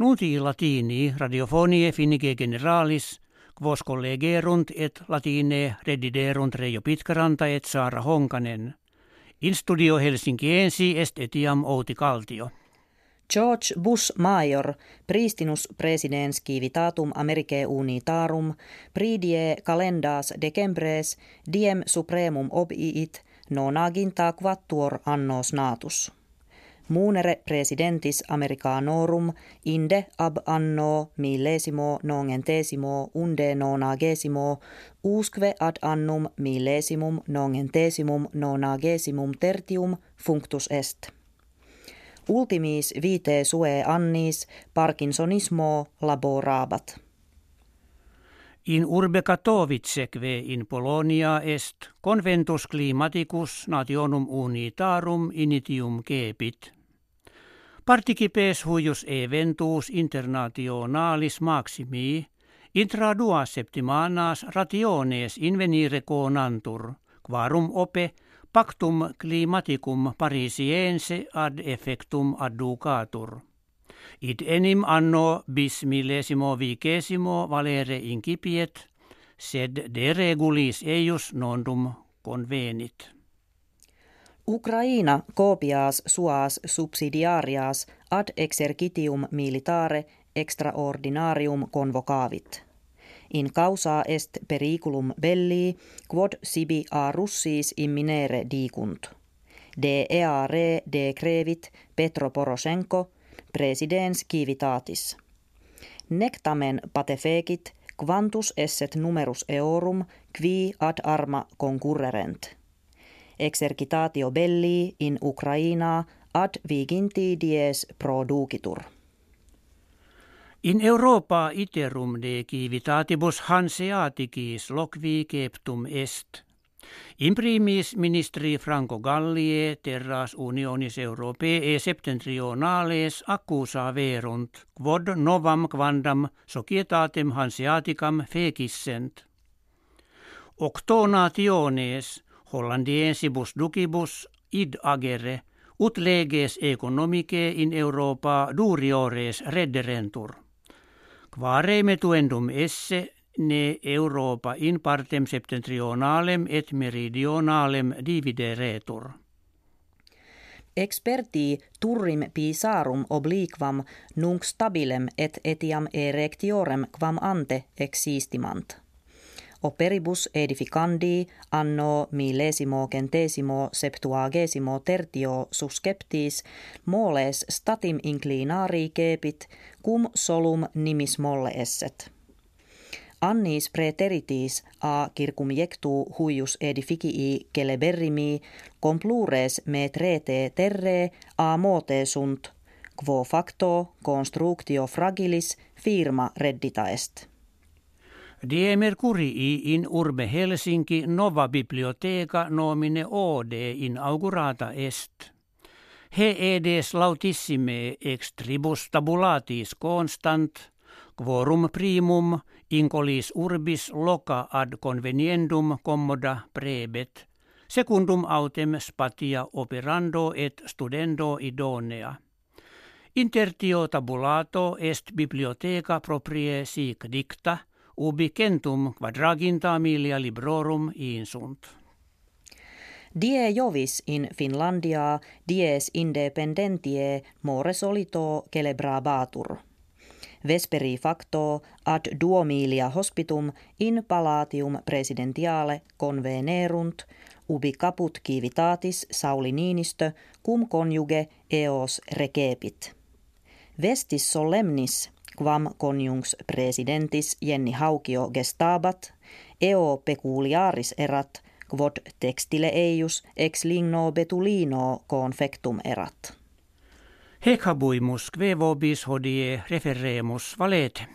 Nuti latini radiofonie finige generalis, quos collegerunt et latine rediderunt Reijo Pitkaranta et Saara Honkanen. In studio Helsinkiensi est etiam Outi Kaltio. George Bush Major, pristinus presidens civitatum Americae unitarum, pridie calendas decembres, diem supremum obiit, nonaginta quattuor annos natus. Muunere presidentis Americanorum inde ab anno millesimo nongentesimo unde nonagesimo usque ad annum millesimum nongentesimum nonagesimum tertium functus est. Ultimis vite sue annis Parkinsonismo laborabat. In urbe Katowice in Polonia est conventus climaticus nationum unitarum initium kepit. Participes huius eventus internationalis maximi intra dua septimanas rationes invenire conantur, quarum ope pactum climaticum parisiense ad effectum adducatur. Id enim anno bis millesimo vicesimo valere incipiet, sed de regulis eius nondum convenit. Ukraina copias suas subsidiarias ad exercitium militare extraordinarium convocavit. In causa est periculum belli quod sibi a russis imminere dicunt. De eare de crevit Petro Poroshenko presidens civitatis. Nectamen patefecit quantus esset numerus eorum qui ad arma concurrerent. Exercitatio belli in Ukraina ad viginti dies producitur. In Europa iterum de civitatibus hanseaticis loqui keptum est – Imprimis ministri Franco Gallie terras unionis Europae septentrionales accusa verunt, quod novam quandam societatem hanseaticam fecissent. Octonationes hollandiensibus ducibus id agere ut leges economicae in Europa duriores redderentur. Quare metuendum esse ne Europa in partem septentrionalem et meridionalem divideretur. Experti turrim pisarum obliquam nunc stabilem et etiam erectiorem quam ante existimant. Operibus edificandi anno millesimo centesimo septuagesimo tertio susceptis moles statim inclinari cepit cum solum nimis molle esset. Annis preteritis a circumjectu huius edificii celeberrimi complures me trete terre a mote sunt, quo facto constructio fragilis firma reddita est. Die Mercurii in urbe Helsinki nova biblioteca nomine ode inaugurata est. He edes lautissime ex tribus tabulatis constant, quorum primum incolis urbis loca ad conveniendum commoda prebet, secundum autem spatia operando et studendo idonea. Intertio tabulato est bibliotheca proprie sic dicta, ubi centum quadraginta milia librorum insunt. Die jovis in Finlandia dies independentie more solito celebrabatur vesperi facto ad duomilia hospitum in palatium presidentiale convenerunt ubi caput civitatis Sauli Niinistö cum conjuge eos recepit. Vestis solemnis quam conjungs presidentis Jenni Haukio gestabat, eo peculiaris erat, quod textile eius ex ligno betulino confectum erat. Hec habuimus, kve vobis hodie referemus valete.